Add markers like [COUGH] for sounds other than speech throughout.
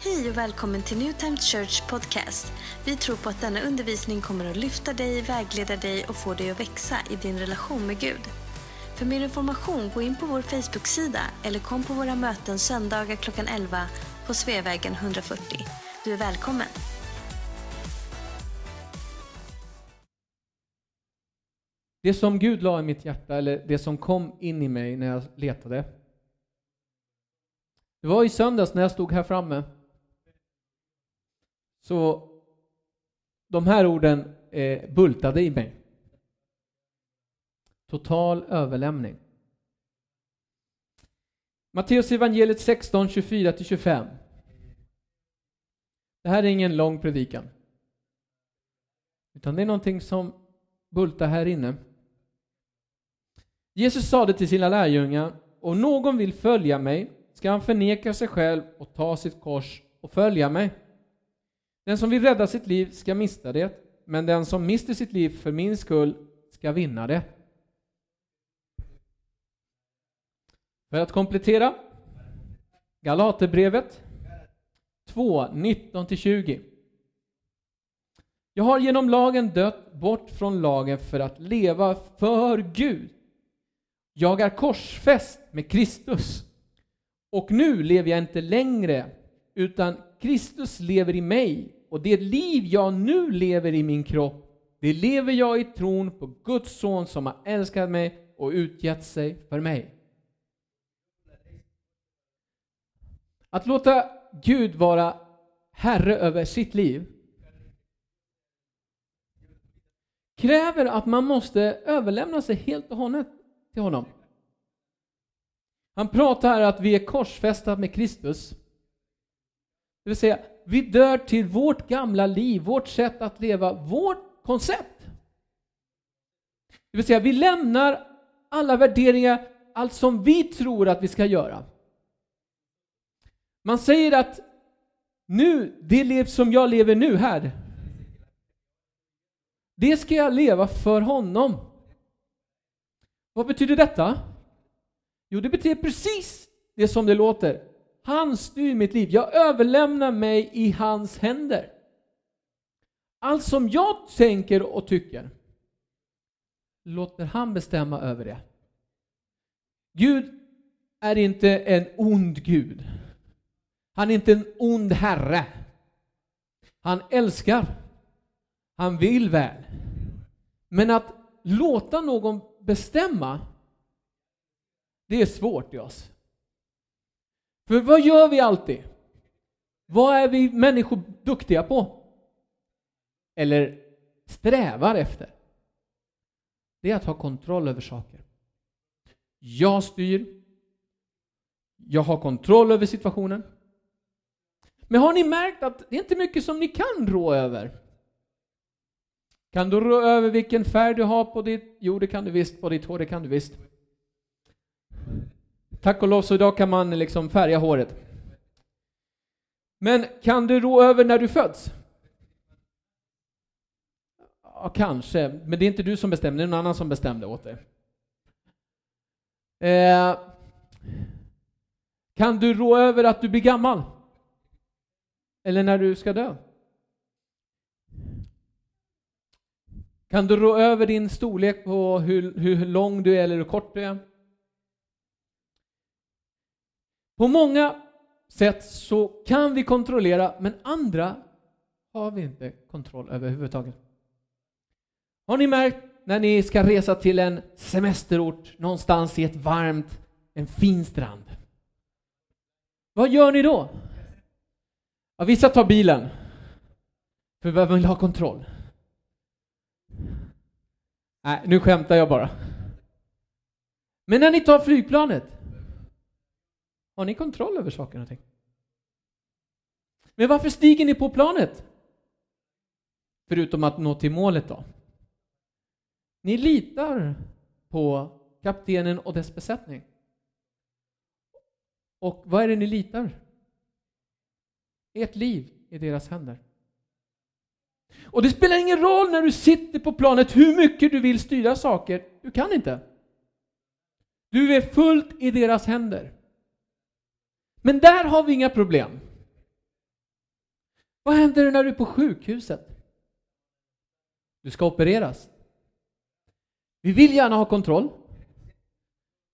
Hej och välkommen till New Time Church Podcast. Vi tror på att denna undervisning kommer att lyfta dig, vägleda dig och få dig att växa i din relation med Gud. För mer information, gå in på vår Facebook-sida eller kom på våra möten söndagar klockan 11 på Sveavägen 140. Du är välkommen! Det som Gud la i mitt hjärta, eller det som kom in i mig när jag letade. Det var i söndags när jag stod här framme. Så de här orden eh, bultade i mig. Total överlämning. Matteus evangeliet 16, 24-25. Det här är ingen lång predikan. Utan det är någonting som bultar här inne. Jesus sade till sina lärjungar, om någon vill följa mig ska han förneka sig själv och ta sitt kors och följa mig. Den som vill rädda sitt liv ska mista det, men den som mister sitt liv för min skull ska vinna det. För att komplettera Galaterbrevet 2, 19-20. Jag har genom lagen dött bort från lagen för att leva för Gud. Jag är korsfäst med Kristus. Och nu lever jag inte längre, utan Kristus lever i mig. Och det liv jag nu lever i min kropp, det lever jag i tron på Guds son som har älskat mig och utgett sig för mig. Att låta Gud vara Herre över sitt liv kräver att man måste överlämna sig helt och hållet till honom. Han pratar här att vi är korsfästa med Kristus. Det vill säga, vi dör till vårt gamla liv, vårt sätt att leva, vårt koncept. Det vill säga, vi lämnar alla värderingar, allt som vi tror att vi ska göra. Man säger att nu, det liv som jag lever nu här, det ska jag leva för honom. Vad betyder detta? Jo, det betyder precis det som det låter. Han styr mitt liv. Jag överlämnar mig i hans händer. Allt som jag tänker och tycker låter han bestämma över det. Gud är inte en ond Gud. Han är inte en ond herre. Han älskar. Han vill väl. Men att låta någon bestämma, det är svårt i oss. För vad gör vi alltid? Vad är vi människor duktiga på? Eller strävar efter? Det är att ha kontroll över saker. Jag styr. Jag har kontroll över situationen. Men har ni märkt att det är inte mycket som ni kan rå över? Kan du rå över vilken färg du har på ditt... Jo, det kan du visst. På ditt hår, det kan du visst. Tack och lov så idag kan man liksom färga håret. Men kan du rå över när du föds? Ja, kanske, men det är inte du som bestämmer, det är någon annan som bestämde åt dig. Eh, kan du rå över att du blir gammal? Eller när du ska dö? Kan du rå över din storlek på hur, hur lång du är eller hur kort du är? På många sätt så kan vi kontrollera, men andra har vi inte kontroll överhuvudtaget. Har ni märkt när ni ska resa till en semesterort någonstans i ett varmt, en fin strand? Vad gör ni då? Ja, vissa tar bilen, för vi vill ha kontroll. Nej, nu skämtar jag bara. Men när ni tar flygplanet, har ni kontroll över saker och ting? Men varför stiger ni på planet? Förutom att nå till målet då. Ni litar på kaptenen och dess besättning. Och vad är det ni litar? Ert liv i deras händer. Och det spelar ingen roll när du sitter på planet hur mycket du vill styra saker. Du kan inte. Du är fullt i deras händer. Men där har vi inga problem. Vad händer när du är på sjukhuset? Du ska opereras. Vi vill gärna ha kontroll.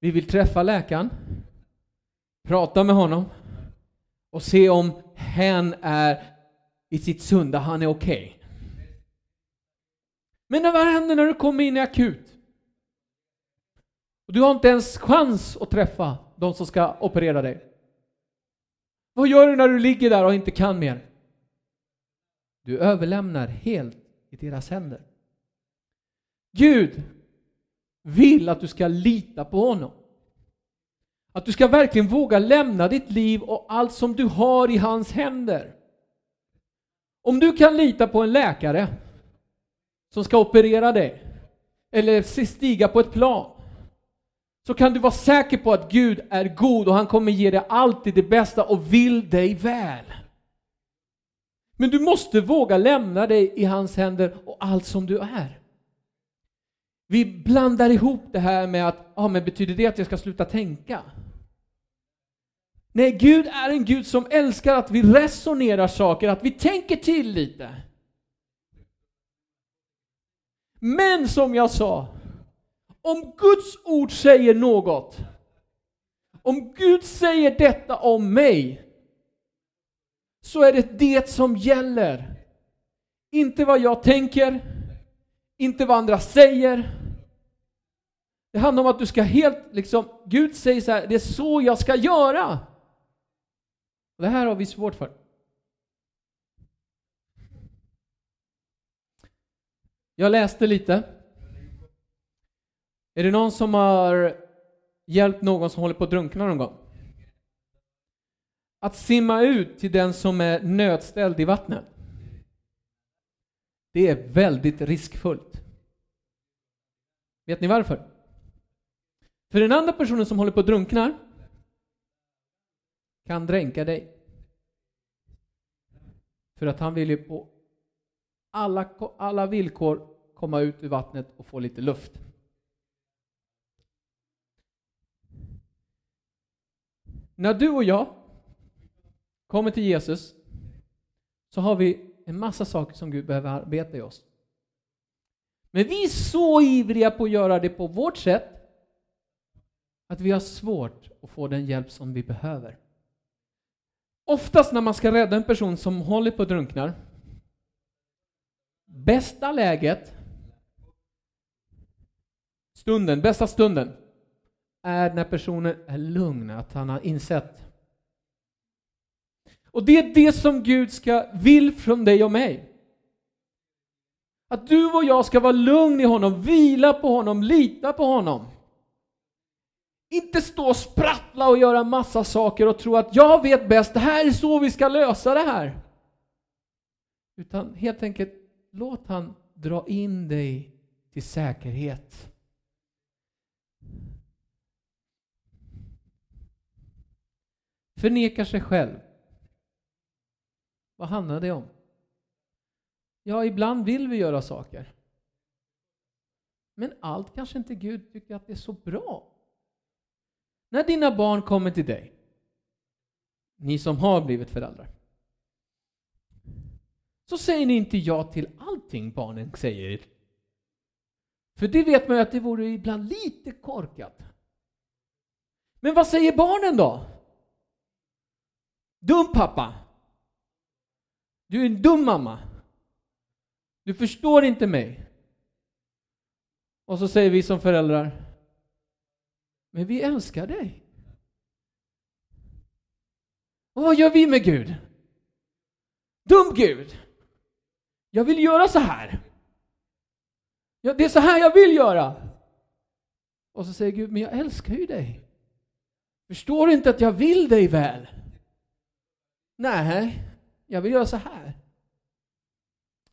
Vi vill träffa läkaren, prata med honom och se om hen är i sitt sunda, han är okej. Okay. Men vad händer när du kommer in i akut? Och du har inte ens chans att träffa de som ska operera dig. Vad gör du när du ligger där och inte kan mer? Du överlämnar helt i deras händer. Gud vill att du ska lita på honom. Att du ska verkligen våga lämna ditt liv och allt som du har i hans händer. Om du kan lita på en läkare som ska operera dig eller stiga på ett plan så kan du vara säker på att Gud är god och han kommer ge dig alltid det bästa och vill dig väl. Men du måste våga lämna dig i hans händer och allt som du är. Vi blandar ihop det här med att, ja men betyder det att jag ska sluta tänka? Nej, Gud är en Gud som älskar att vi resonerar saker, att vi tänker till lite. Men som jag sa, om Guds ord säger något, om Gud säger detta om mig, så är det det som gäller. Inte vad jag tänker, inte vad andra säger. Det handlar om att du ska helt, liksom, Gud säger så här, det är så jag ska göra. Det här har vi svårt för. Jag läste lite. Är det någon som har hjälpt någon som håller på att drunkna någon gång? Att simma ut till den som är nödställd i vattnet. Det är väldigt riskfullt. Vet ni varför? För den andra personen som håller på att drunkna kan dränka dig. För att han vill ju på alla, alla villkor komma ut ur vattnet och få lite luft. När du och jag kommer till Jesus så har vi en massa saker som Gud behöver arbeta i oss. Men vi är så ivriga på att göra det på vårt sätt att vi har svårt att få den hjälp som vi behöver. Oftast när man ska rädda en person som håller på att drunkna bästa läget stunden, bästa stunden är när personen är lugn, att han har insett. Och det är det som Gud ska, vill från dig och mig. Att du och jag ska vara lugn i honom, vila på honom, lita på honom. Inte stå och sprattla och göra massa saker och tro att jag vet bäst, det här är så vi ska lösa det här. Utan helt enkelt, låt han dra in dig till säkerhet. Förnekar sig själv. Vad handlar det om? Ja, ibland vill vi göra saker. Men allt kanske inte Gud tycker att det är så bra. När dina barn kommer till dig, ni som har blivit föräldrar, så säger ni inte ja till allting barnen säger. För det vet man ju att det vore ibland lite korkat. Men vad säger barnen då? Dum pappa. Du är en dum mamma. Du förstår inte mig. Och så säger vi som föräldrar, men vi älskar dig. Och vad gör vi med Gud? Dum Gud! Jag vill göra så här. Ja, det är så här jag vill göra. Och så säger Gud, men jag älskar ju dig. Förstår du inte att jag vill dig väl? Nej, jag vill göra så här.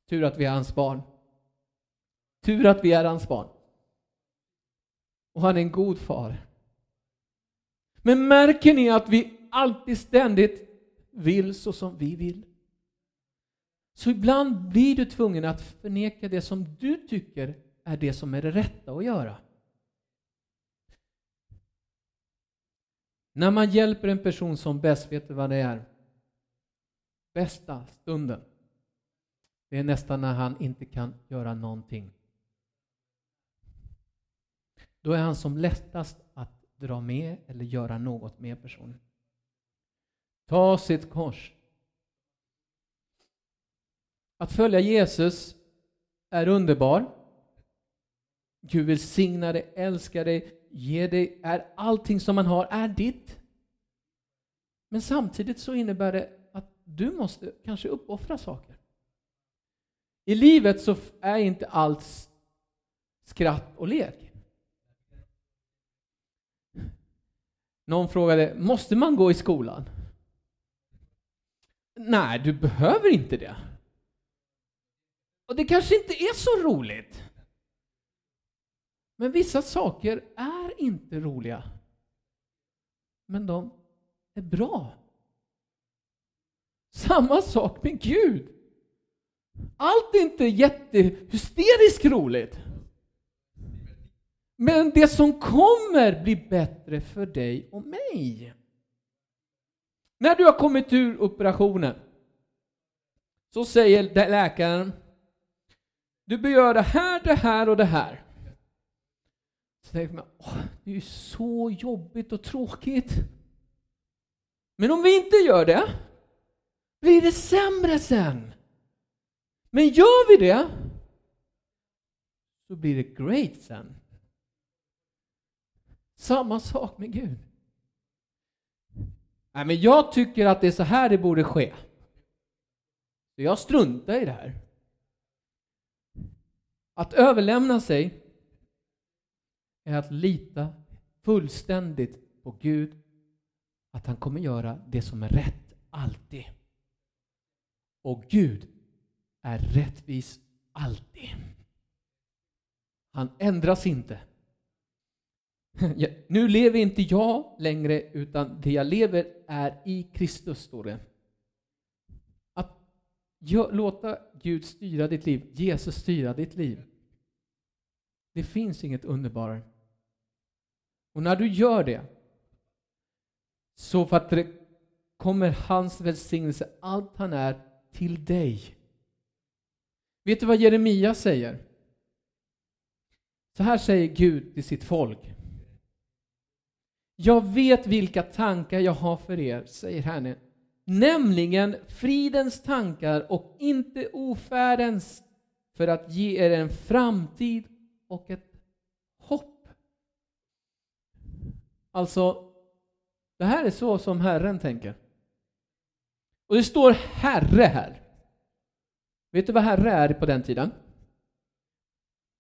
Tur att vi är hans barn. Tur att vi är hans barn. Och han är en god far. Men märker ni att vi alltid ständigt vill så som vi vill? Så ibland blir du tvungen att förneka det som du tycker är det som är det rätta att göra. När man hjälper en person som bäst, vet du vad det är? Bästa stunden Det är nästan när han inte kan göra någonting. Då är han som lättast att dra med eller göra något med personen. Ta sitt kors. Att följa Jesus är underbar. Gud välsigna dig, älskar dig, ge dig, är allting som man har är ditt. Men samtidigt så innebär det du måste kanske uppoffra saker. I livet så är inte allt skratt och lek. Någon frågade, måste man gå i skolan? Nej, du behöver inte det. Och det kanske inte är så roligt. Men vissa saker är inte roliga. Men de är bra. Samma sak med Gud. Allt är inte jättehysteriskt roligt. Men det som kommer blir bättre för dig och mig. När du har kommit ur operationen så säger läkaren du bör göra det här, det här och det här. Så tänker man, det är ju så jobbigt och tråkigt. Men om vi inte gör det blir det sämre sen. Men gör vi det så blir det great sen. Samma sak med Gud. Nej, men jag tycker att det är så här det borde ske. Så jag struntar i det här. Att överlämna sig är att lita fullständigt på Gud, att han kommer göra det som är rätt, alltid. Och Gud är rättvis alltid. Han ändras inte. Nu lever inte jag längre, utan det jag lever är i Kristus, står det. Att låta Gud styra ditt liv, Jesus styra ditt liv. Det finns inget underbarare. Och när du gör det, så för att det kommer hans välsignelse, allt han är, till dig. Vet du vad Jeremia säger? Så här säger Gud till sitt folk. Jag vet vilka tankar jag har för er, säger Herren, nämligen fridens tankar och inte ofärdens, för att ge er en framtid och ett hopp. Alltså, det här är så som Herren tänker. Och det står Herre här. Vet du vad Herre är på den tiden?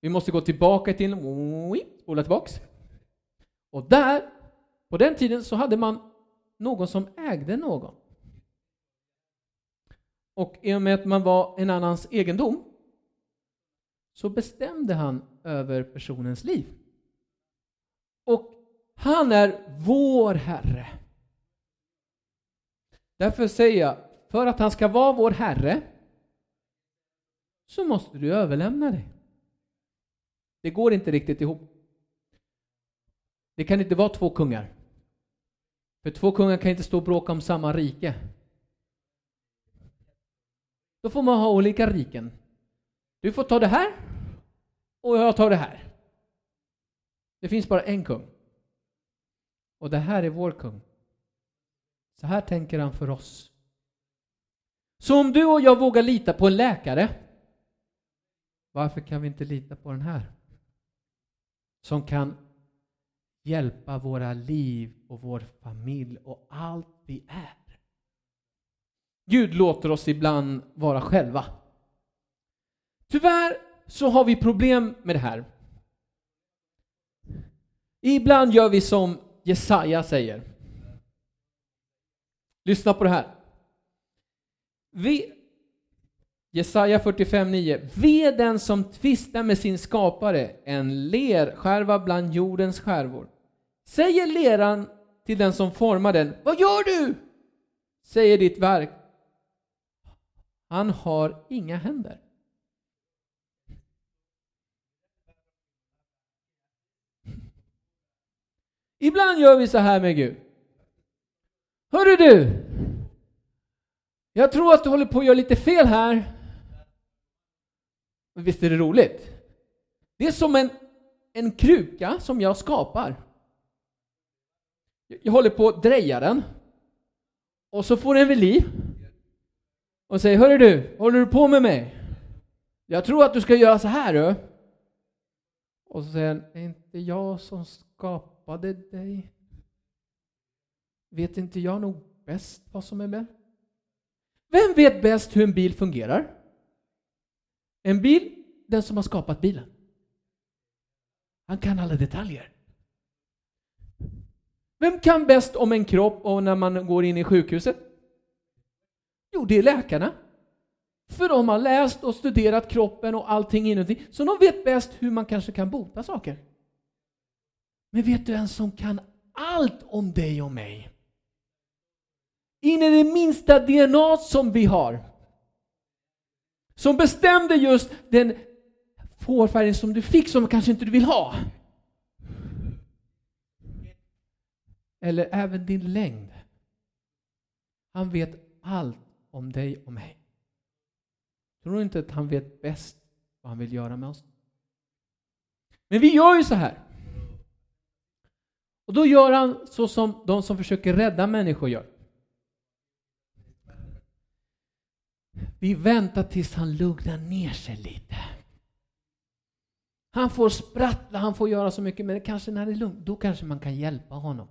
Vi måste gå tillbaka till, spola tillbaks. Och där, på den tiden så hade man någon som ägde någon. Och i och med att man var en annans egendom så bestämde han över personens liv. Och han är vår Herre. Därför säger jag, för att han ska vara vår Herre så måste du överlämna dig. Det går inte riktigt ihop. Det kan inte vara två kungar. För två kungar kan inte stå och bråka om samma rike. Då får man ha olika riken. Du får ta det här och jag tar det här. Det finns bara en kung. Och det här är vår kung. Så här tänker han för oss. Så om du och jag vågar lita på en läkare, varför kan vi inte lita på den här? Som kan hjälpa våra liv och vår familj och allt vi är. Gud låter oss ibland vara själva. Tyvärr så har vi problem med det här. Ibland gör vi som Jesaja säger. Lyssna på det här. Vi, Jesaja 45.9. Ve den som tvistar med sin skapare, en lerskärva bland jordens skärvor. Säger leran till den som formar den, vad gör du? Säger ditt verk, han har inga händer. Ibland gör vi så här med Gud. Hörru du! Jag tror att du håller på att göra lite fel här. Visst är det roligt? Det är som en, en kruka som jag skapar. Jag håller på att dreja den. Och så får den vid liv. Och säger, hörru du, håller du på med mig? Jag tror att du ska göra så här du. Och så säger han, är inte jag som skapade dig? Vet inte jag nog bäst vad som är bäst? Vem vet bäst hur en bil fungerar? En bil, den som har skapat bilen. Han kan alla detaljer. Vem kan bäst om en kropp och när man går in i sjukhuset? Jo, det är läkarna. För de har läst och studerat kroppen och allting inuti, så de vet bäst hur man kanske kan bota saker. Men vet du en som kan allt om dig och mig? In i det minsta DNA som vi har. Som bestämde just den fårfärgen som du fick som kanske inte du vill ha. Eller även din längd. Han vet allt om dig och mig. Tror du inte att han vet bäst vad han vill göra med oss? Men vi gör ju så här. Och då gör han så som de som försöker rädda människor gör. Vi väntar tills han lugnar ner sig lite. Han får sprattla, han får göra så mycket, men kanske när det är lugnt, då kanske man kan hjälpa honom.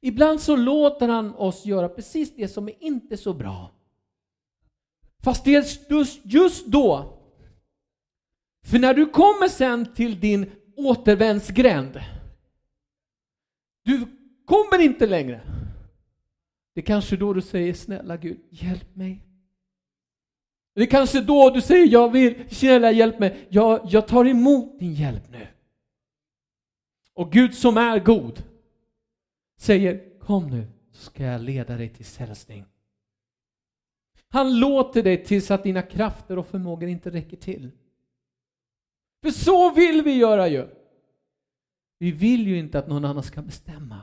Ibland så låter han oss göra precis det som är inte så bra. Fast det är just, just då. För när du kommer sen till din återvändsgränd, du kommer inte längre. Det är kanske då du säger snälla Gud, hjälp mig. Det är kanske då du säger jag vill, snälla hjälp mig, jag, jag tar emot din hjälp nu. Och Gud som är god säger kom nu så ska jag leda dig till frälsning. Han låter dig tills att dina krafter och förmågor inte räcker till. För så vill vi göra ju. Vi vill ju inte att någon annan ska bestämma.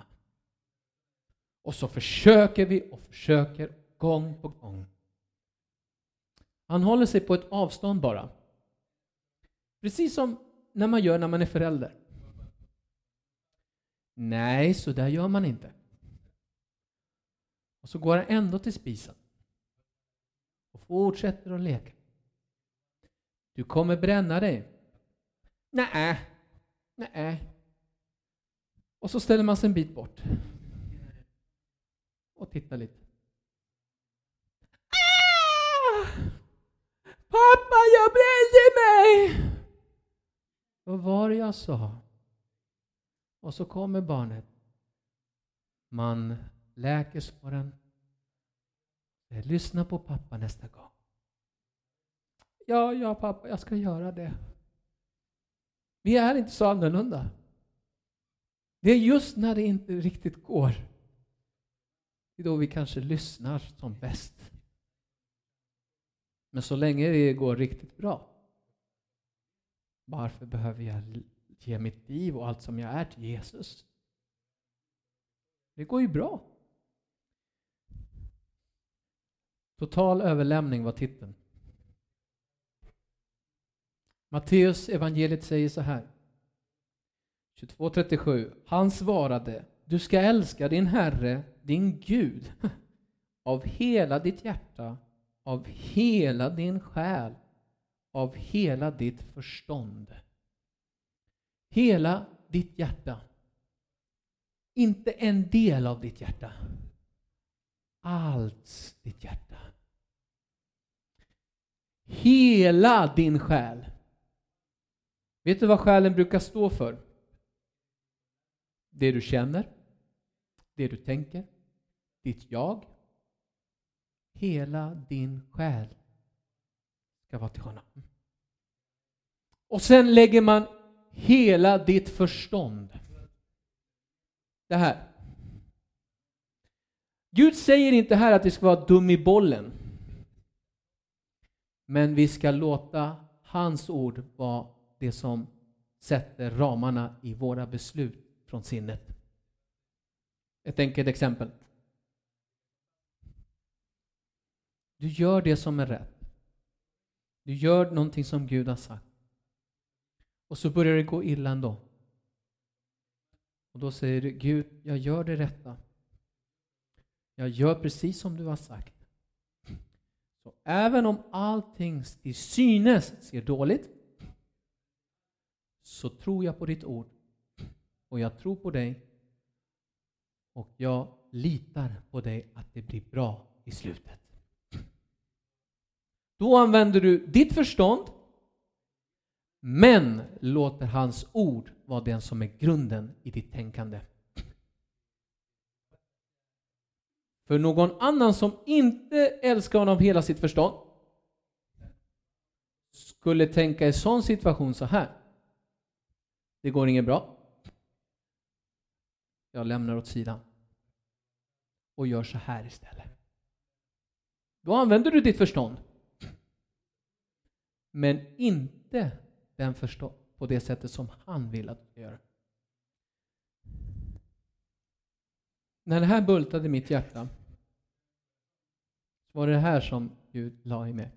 Och så försöker vi och försöker gång på gång. Han håller sig på ett avstånd bara. Precis som när man gör när man är förälder. Nej, så där gör man inte. Och så går han ändå till spisen och fortsätter att leka. Du kommer bränna dig. Nej, nej. Och så ställer man sig en bit bort och tittar lite. Pappa, jag brände mig! Vad var det jag sa? Och så kommer barnet. Man läker såren. Eh, lyssna på pappa nästa gång. Ja, ja pappa, jag ska göra det. Vi är inte så annorlunda. Det är just när det inte riktigt går. Det är då vi kanske lyssnar som bäst. Men så länge det går riktigt bra, varför behöver jag ge mitt liv och allt som jag är till Jesus? Det går ju bra. Total överlämning var titeln. Matteus evangeliet säger så här. 22.37. Han svarade, du ska älska din Herre, din Gud, [LAUGHS] av hela ditt hjärta, av hela din själ, av hela ditt förstånd. Hela ditt hjärta. Inte en del av ditt hjärta. Allt ditt hjärta. Hela din själ. Vet du vad själen brukar stå för? Det du känner, det du tänker, ditt jag. Hela din själ ska vara till honom. Och sen lägger man hela ditt förstånd. Det här. Gud säger inte här att vi ska vara dum i bollen. Men vi ska låta hans ord vara det som sätter ramarna i våra beslut från sinnet. Ett enkelt exempel. Du gör det som är rätt. Du gör någonting som Gud har sagt. Och så börjar det gå illa ändå. Och då säger du, Gud, jag gör det rätta. Jag gör precis som du har sagt. Så även om allting till synes ser dåligt så tror jag på ditt ord och jag tror på dig och jag litar på dig att det blir bra i slutet. Då använder du ditt förstånd men låter hans ord vara den som är grunden i ditt tänkande. För någon annan som inte älskar honom hela sitt förstånd skulle tänka i sån situation så här. Det går inget bra. Jag lämnar åt sidan och gör så här istället. Då använder du ditt förstånd. Men inte den förstå på det sättet som han vill att du ska göra. När det här bultade i mitt hjärta så var det det här som Gud la i mig.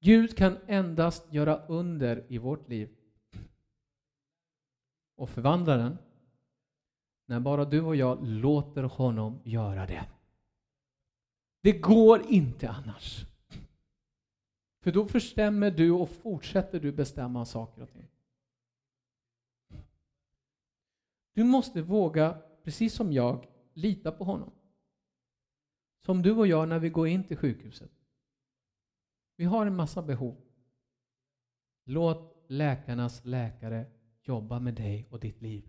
Gud kan endast göra under i vårt liv och förvandla den när bara du och jag låter honom göra det. Det går inte annars. För då förstämmer du och fortsätter du bestämma saker och ting. Du måste våga, precis som jag, lita på honom. Som du och jag när vi går in till sjukhuset. Vi har en massa behov. Låt läkarnas läkare jobba med dig och ditt liv.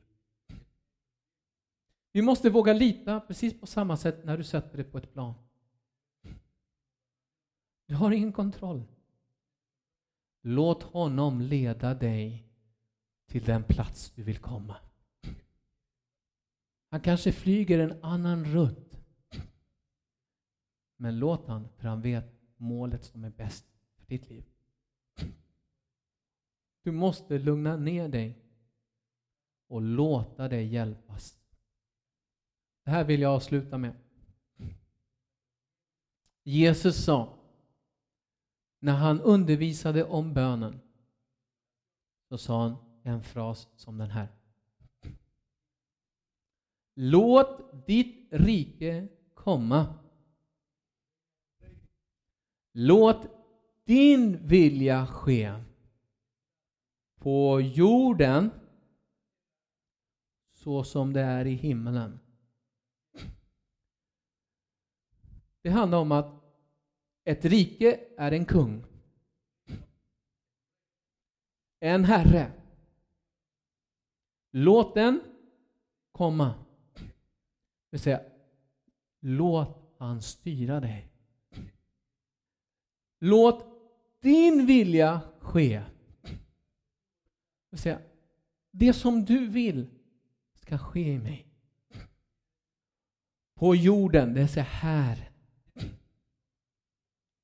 Vi måste våga lita precis på samma sätt när du sätter dig på ett plan. Du har ingen kontroll. Låt honom leda dig till den plats du vill komma. Han kanske flyger en annan rutt. Men låt han, för han vet målet som är bäst för ditt liv. Du måste lugna ner dig och låta dig hjälpas. Det här vill jag avsluta med. Jesus sa när han undervisade om bönen så sa han en fras som den här. Låt ditt rike komma. Låt din vilja ske på jorden så som det är i himmelen. Det handlar om att ett rike är en kung. En herre. Låt den komma. Det vill säga, låt han styra dig. Låt din vilja ske. Det vill säga, det som du vill ska ske i mig. På jorden, det vill säga här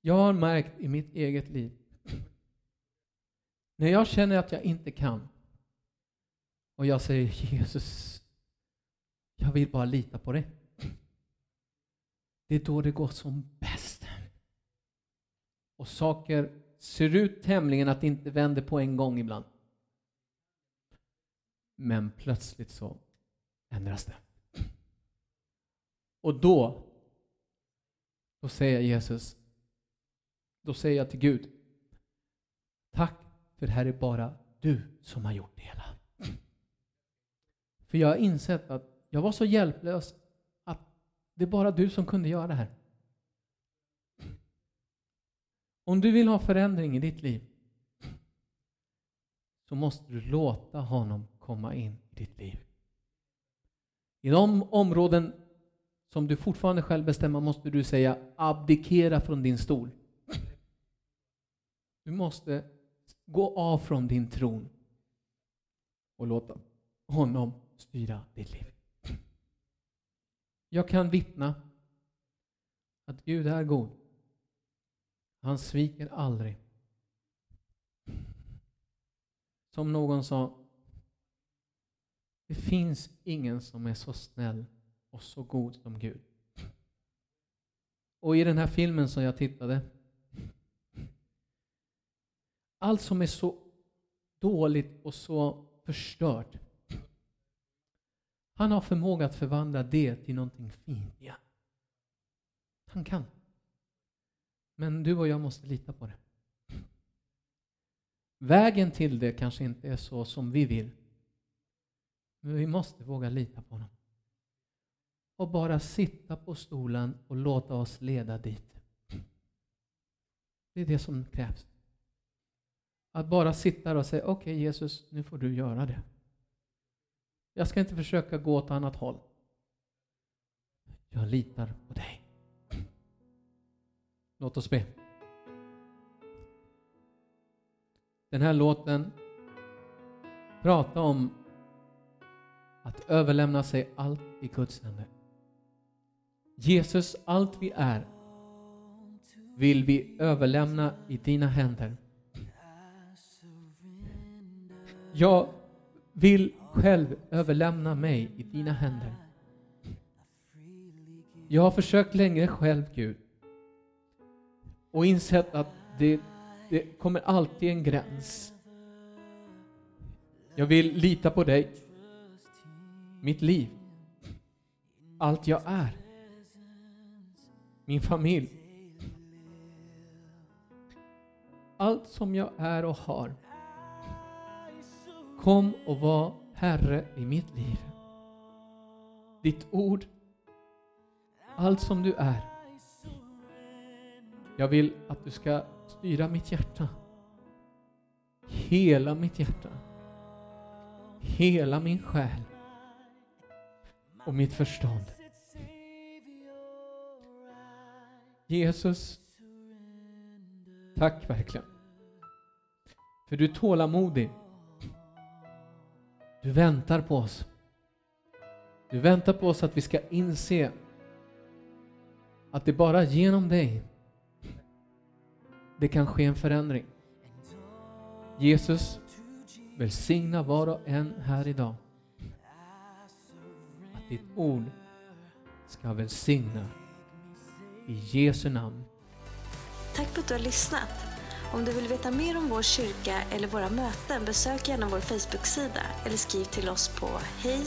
jag har märkt i mitt eget liv, när jag känner att jag inte kan och jag säger Jesus, jag vill bara lita på dig. Det är då det går som bäst. Och saker ser ut tämligen att det inte vänder på en gång ibland. Men plötsligt så ändras det. Och då, då säger Jesus, då säger jag till Gud, tack för det här är bara du som har gjort det hela. För jag har insett att jag var så hjälplös att det är bara du som kunde göra det här. Om du vill ha förändring i ditt liv så måste du låta honom komma in i ditt liv. I de områden som du fortfarande själv bestämmer måste du säga abdikera från din stol. Du måste gå av från din tron och låta honom styra ditt liv. Jag kan vittna att Gud är god. Han sviker aldrig. Som någon sa, det finns ingen som är så snäll och så god som Gud. Och i den här filmen som jag tittade allt som är så dåligt och så förstört. Han har förmåga att förvandla det till någonting fint igen. Han kan. Men du och jag måste lita på det. Vägen till det kanske inte är så som vi vill. Men vi måste våga lita på honom. Och bara sitta på stolen och låta oss leda dit. Det är det som krävs. Att bara sitta där och säga okej okay, Jesus, nu får du göra det. Jag ska inte försöka gå åt annat håll. Jag litar på dig. Låt oss be. Den här låten pratar om att överlämna sig allt i Guds händer. Jesus, allt vi är vill vi överlämna i dina händer. Jag vill själv överlämna mig i dina händer. Jag har försökt länge själv, Gud, och insett att det, det kommer alltid en gräns. Jag vill lita på dig, mitt liv, allt jag är, min familj, allt som jag är och har. Kom och var Herre i mitt liv. Ditt ord, allt som du är. Jag vill att du ska styra mitt hjärta. Hela mitt hjärta. Hela min själ. Och mitt förstånd. Jesus, tack verkligen. För du är tålamodig. Du väntar på oss. Du väntar på oss att vi ska inse att det bara genom dig det kan ske en förändring. Jesus, välsigna var och en här idag. Att ditt ord ska välsigna i Jesu namn. Tack för att du har lyssnat. Om du vill veta mer om vår kyrka eller våra möten besök gärna vår Facebook-sida eller skriv till oss på hej